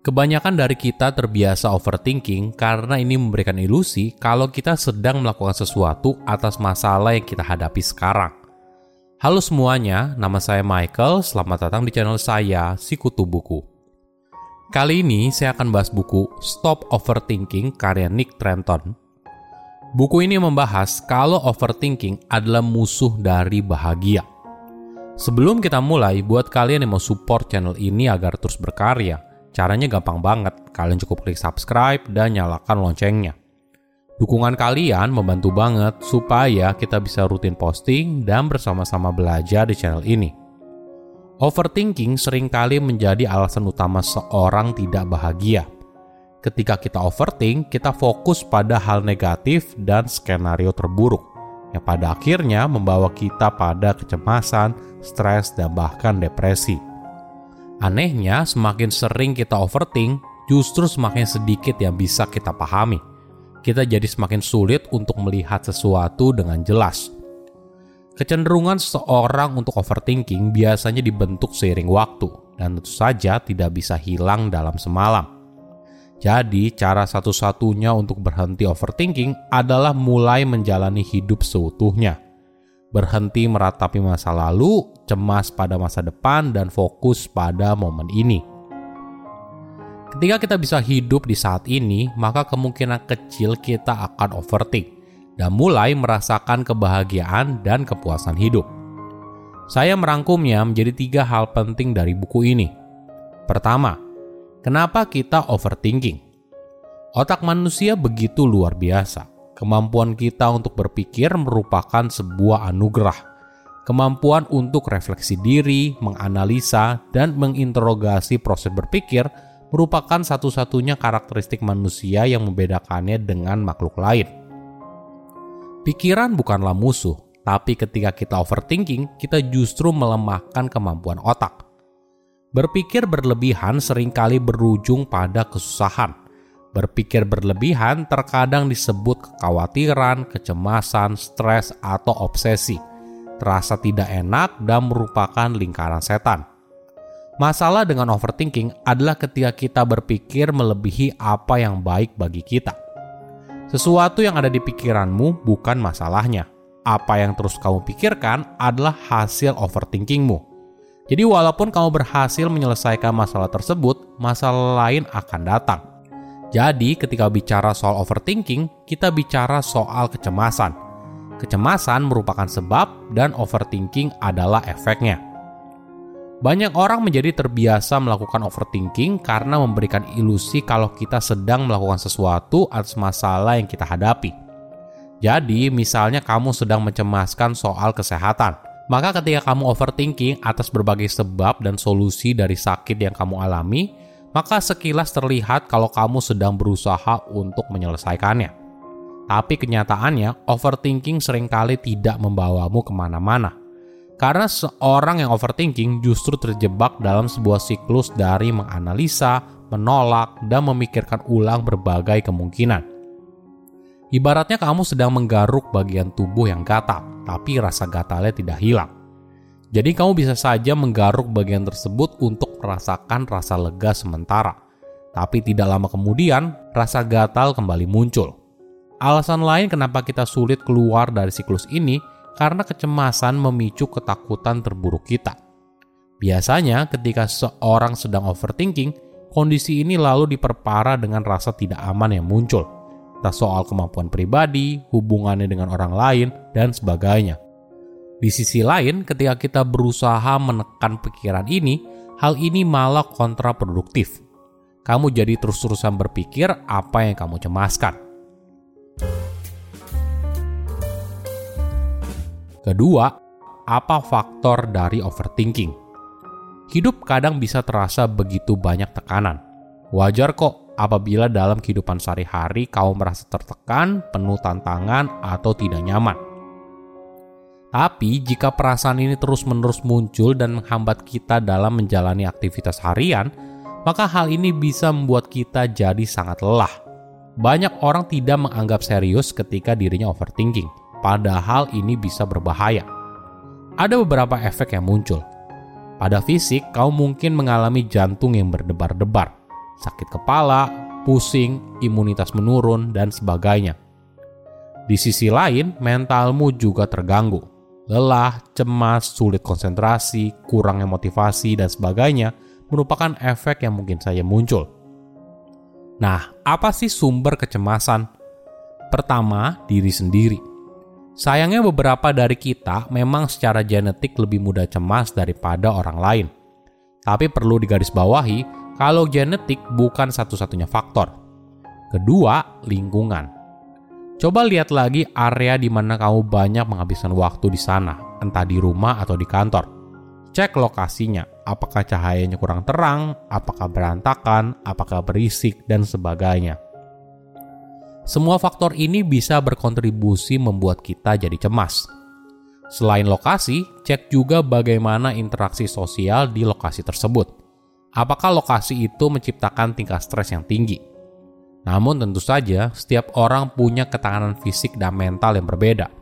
Kebanyakan dari kita terbiasa overthinking karena ini memberikan ilusi kalau kita sedang melakukan sesuatu atas masalah yang kita hadapi sekarang. Halo semuanya, nama saya Michael. Selamat datang di channel saya, Sikutu Buku. Kali ini saya akan bahas buku Stop Overthinking karya Nick Trenton. Buku ini membahas kalau overthinking adalah musuh dari bahagia. Sebelum kita mulai, buat kalian yang mau support channel ini agar terus berkarya, Caranya gampang banget, kalian cukup klik subscribe dan nyalakan loncengnya. Dukungan kalian membantu banget supaya kita bisa rutin posting dan bersama-sama belajar di channel ini. Overthinking sering kali menjadi alasan utama seorang tidak bahagia. Ketika kita overthink, kita fokus pada hal negatif dan skenario terburuk, yang pada akhirnya membawa kita pada kecemasan, stres, dan bahkan depresi. Anehnya, semakin sering kita overthink, justru semakin sedikit yang bisa kita pahami. Kita jadi semakin sulit untuk melihat sesuatu dengan jelas. Kecenderungan seseorang untuk overthinking biasanya dibentuk seiring waktu, dan tentu saja tidak bisa hilang dalam semalam. Jadi, cara satu-satunya untuk berhenti overthinking adalah mulai menjalani hidup seutuhnya berhenti meratapi masa lalu, cemas pada masa depan, dan fokus pada momen ini. Ketika kita bisa hidup di saat ini, maka kemungkinan kecil kita akan overthink dan mulai merasakan kebahagiaan dan kepuasan hidup. Saya merangkumnya menjadi tiga hal penting dari buku ini. Pertama, kenapa kita overthinking? Otak manusia begitu luar biasa Kemampuan kita untuk berpikir merupakan sebuah anugerah. Kemampuan untuk refleksi diri, menganalisa, dan menginterogasi proses berpikir merupakan satu-satunya karakteristik manusia yang membedakannya dengan makhluk lain. Pikiran bukanlah musuh, tapi ketika kita overthinking, kita justru melemahkan kemampuan otak. Berpikir berlebihan sering kali berujung pada kesusahan, Berpikir berlebihan terkadang disebut kekhawatiran, kecemasan, stres, atau obsesi. Terasa tidak enak dan merupakan lingkaran setan. Masalah dengan overthinking adalah ketika kita berpikir melebihi apa yang baik bagi kita. Sesuatu yang ada di pikiranmu bukan masalahnya. Apa yang terus kamu pikirkan adalah hasil overthinkingmu. Jadi walaupun kamu berhasil menyelesaikan masalah tersebut, masalah lain akan datang. Jadi, ketika bicara soal overthinking, kita bicara soal kecemasan. Kecemasan merupakan sebab, dan overthinking adalah efeknya. Banyak orang menjadi terbiasa melakukan overthinking karena memberikan ilusi kalau kita sedang melakukan sesuatu atas masalah yang kita hadapi. Jadi, misalnya kamu sedang mencemaskan soal kesehatan, maka ketika kamu overthinking atas berbagai sebab dan solusi dari sakit yang kamu alami, maka sekilas terlihat kalau kamu sedang berusaha untuk menyelesaikannya. Tapi kenyataannya, overthinking sering kali tidak membawamu ke mana-mana. Karena seorang yang overthinking justru terjebak dalam sebuah siklus dari menganalisa, menolak, dan memikirkan ulang berbagai kemungkinan. Ibaratnya kamu sedang menggaruk bagian tubuh yang gatal, tapi rasa gatalnya tidak hilang. Jadi kamu bisa saja menggaruk bagian tersebut untuk merasakan rasa lega sementara. Tapi tidak lama kemudian, rasa gatal kembali muncul. Alasan lain kenapa kita sulit keluar dari siklus ini karena kecemasan memicu ketakutan terburuk kita. Biasanya ketika seorang sedang overthinking, kondisi ini lalu diperparah dengan rasa tidak aman yang muncul. Tak soal kemampuan pribadi, hubungannya dengan orang lain, dan sebagainya. Di sisi lain, ketika kita berusaha menekan pikiran ini, hal ini malah kontraproduktif. Kamu jadi terus-terusan berpikir apa yang kamu cemaskan. Kedua, apa faktor dari overthinking? Hidup kadang bisa terasa begitu banyak tekanan. Wajar kok apabila dalam kehidupan sehari-hari kau merasa tertekan, penuh tantangan, atau tidak nyaman. Tapi jika perasaan ini terus-menerus muncul dan menghambat kita dalam menjalani aktivitas harian, maka hal ini bisa membuat kita jadi sangat lelah. Banyak orang tidak menganggap serius ketika dirinya overthinking, padahal ini bisa berbahaya. Ada beberapa efek yang muncul. Pada fisik, kau mungkin mengalami jantung yang berdebar-debar. sakit kepala, pusing, imunitas menurun, dan sebagainya. Di sisi lain, mentalmu juga terganggu. Lelah, cemas, sulit konsentrasi, kurangnya motivasi, dan sebagainya merupakan efek yang mungkin saja muncul. Nah, apa sih sumber kecemasan? Pertama, diri sendiri. Sayangnya beberapa dari kita memang secara genetik lebih mudah cemas daripada orang lain. Tapi perlu digarisbawahi kalau genetik bukan satu-satunya faktor. Kedua, lingkungan. Coba lihat lagi area di mana kamu banyak menghabiskan waktu di sana, entah di rumah atau di kantor. Cek lokasinya, apakah cahayanya kurang terang, apakah berantakan, apakah berisik, dan sebagainya. Semua faktor ini bisa berkontribusi membuat kita jadi cemas. Selain lokasi, cek juga bagaimana interaksi sosial di lokasi tersebut. Apakah lokasi itu menciptakan tingkat stres yang tinggi? Namun tentu saja, setiap orang punya ketahanan fisik dan mental yang berbeda.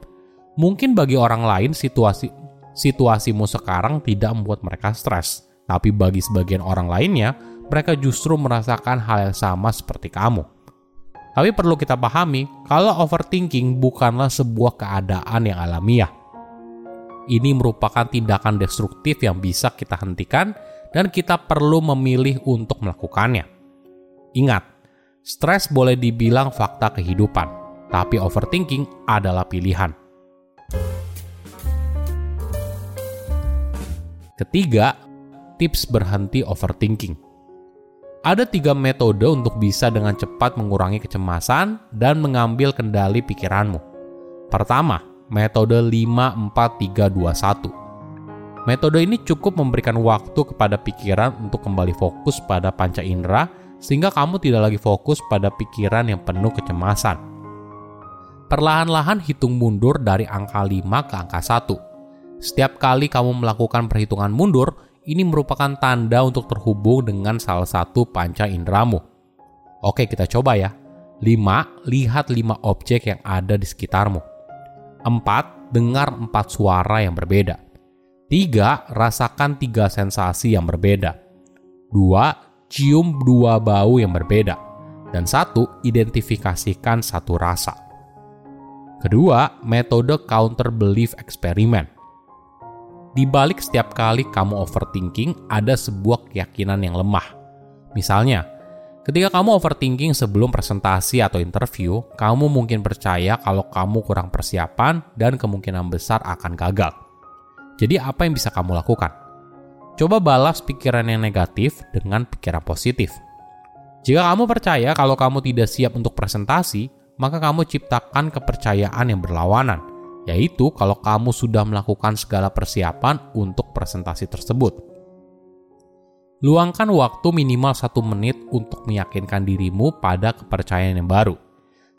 Mungkin bagi orang lain situasi situasimu sekarang tidak membuat mereka stres, tapi bagi sebagian orang lainnya, mereka justru merasakan hal yang sama seperti kamu. Tapi perlu kita pahami, kalau overthinking bukanlah sebuah keadaan yang alamiah. Ini merupakan tindakan destruktif yang bisa kita hentikan dan kita perlu memilih untuk melakukannya. Ingat, stres boleh dibilang fakta kehidupan, tapi overthinking adalah pilihan. Ketiga, tips berhenti overthinking. Ada tiga metode untuk bisa dengan cepat mengurangi kecemasan dan mengambil kendali pikiranmu. Pertama, metode 54321. Metode ini cukup memberikan waktu kepada pikiran untuk kembali fokus pada panca indera sehingga kamu tidak lagi fokus pada pikiran yang penuh kecemasan. Perlahan-lahan hitung mundur dari angka 5 ke angka 1. Setiap kali kamu melakukan perhitungan mundur, ini merupakan tanda untuk terhubung dengan salah satu panca inderamu. Oke, kita coba ya. 5. Lihat 5 objek yang ada di sekitarmu. 4. Dengar 4 suara yang berbeda. 3. Rasakan 3 sensasi yang berbeda. 2. Cium 2 bau yang berbeda. Dan 1. Identifikasikan satu rasa. Kedua, metode counter belief experiment di balik setiap kali kamu overthinking, ada sebuah keyakinan yang lemah. Misalnya, ketika kamu overthinking sebelum presentasi atau interview, kamu mungkin percaya kalau kamu kurang persiapan dan kemungkinan besar akan gagal. Jadi, apa yang bisa kamu lakukan? Coba balas pikiran yang negatif dengan pikiran positif. Jika kamu percaya kalau kamu tidak siap untuk presentasi, maka kamu ciptakan kepercayaan yang berlawanan yaitu kalau kamu sudah melakukan segala persiapan untuk presentasi tersebut. Luangkan waktu minimal satu menit untuk meyakinkan dirimu pada kepercayaan yang baru.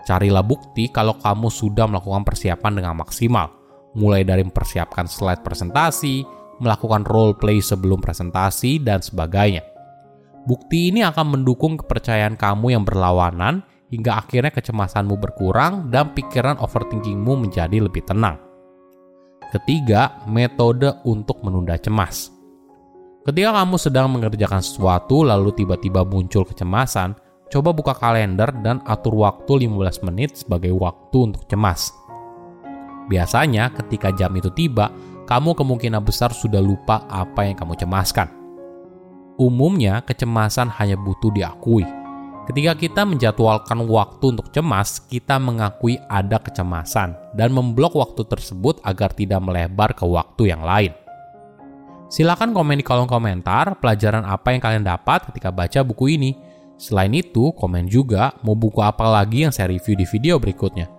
Carilah bukti kalau kamu sudah melakukan persiapan dengan maksimal, mulai dari mempersiapkan slide presentasi, melakukan role play sebelum presentasi, dan sebagainya. Bukti ini akan mendukung kepercayaan kamu yang berlawanan hingga akhirnya kecemasanmu berkurang dan pikiran overthinkingmu menjadi lebih tenang. Ketiga, metode untuk menunda cemas. Ketika kamu sedang mengerjakan sesuatu lalu tiba-tiba muncul kecemasan, coba buka kalender dan atur waktu 15 menit sebagai waktu untuk cemas. Biasanya ketika jam itu tiba, kamu kemungkinan besar sudah lupa apa yang kamu cemaskan. Umumnya, kecemasan hanya butuh diakui, Ketika kita menjadwalkan waktu untuk cemas, kita mengakui ada kecemasan dan memblok waktu tersebut agar tidak melebar ke waktu yang lain. Silakan komen di kolom komentar pelajaran apa yang kalian dapat ketika baca buku ini. Selain itu, komen juga mau buku apa lagi yang saya review di video berikutnya.